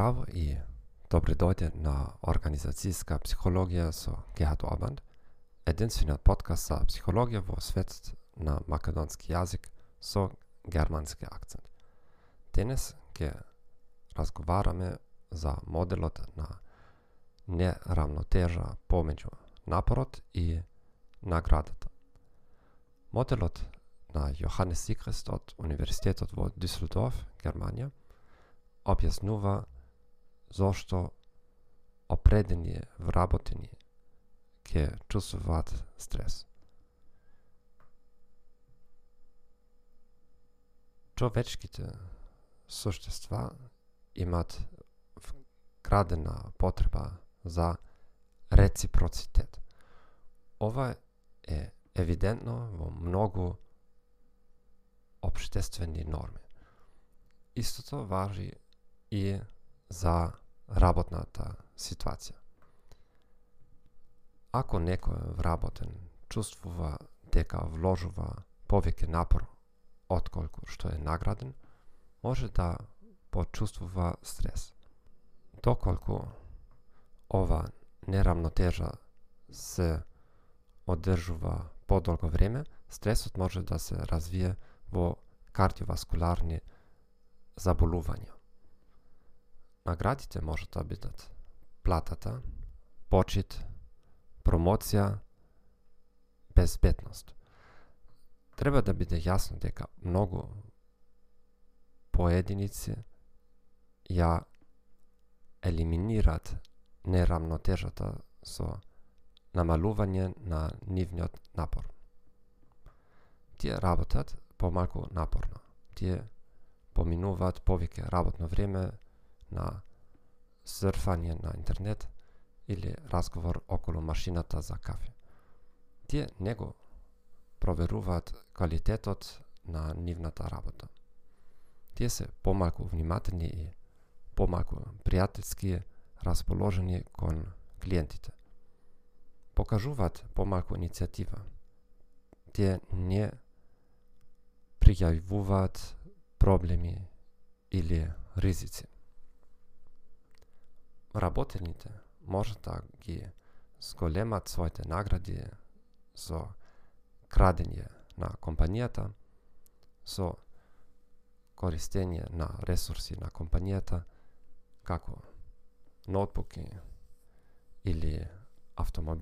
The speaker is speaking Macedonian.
Здраво и да добри дојде на Организацијска психологија со Гехат Обанд, единствениот подкаст за психологија во свет на македонски јазик со германски акцент. Денес ќе разговараме за моделот на неравнотежа помеѓу напорот и наградата. Моделот на Јоханес Сикрест од Универзитетот во Дюсселдорф, Германија, објаснува зошто определени вработени ќе чувствуваат стрес. Човечките суштества имат вградена потреба за реципроцитет. Ова е евидентно во многу обштествени норми. Истото важи и за работната ситуација. Ако некој вработен чувствува дека вложува повеќе напор отколку што е награден, може да почувствува стрес. Доколку ова неравнотежа се одржува подолго време, стресот може да се развие во кардиоваскуларни заболувања. Наградите може да бидат платата, почит, промоција, безбедност. Треба да биде јасно дека многу поединици ја елиминираат нерамнотежата со намалување на нивниот напор. Тие работат помалку напорно. Тие поминуваат повеќе работно време на срфање на интернет или разговор околу машината за кафе. Тие не го проверуваат квалитетот на нивната работа. Тие се помалку внимателни и помалку пријателски расположени кон клиентите. Покажуваат помалку иницијатива. Тие не пријавуваат проблеми или ризици работените може да ги зголемат своите награди со крадење на компанијата, со користење на ресурси на компанијата, како ноутбуки или автомобили,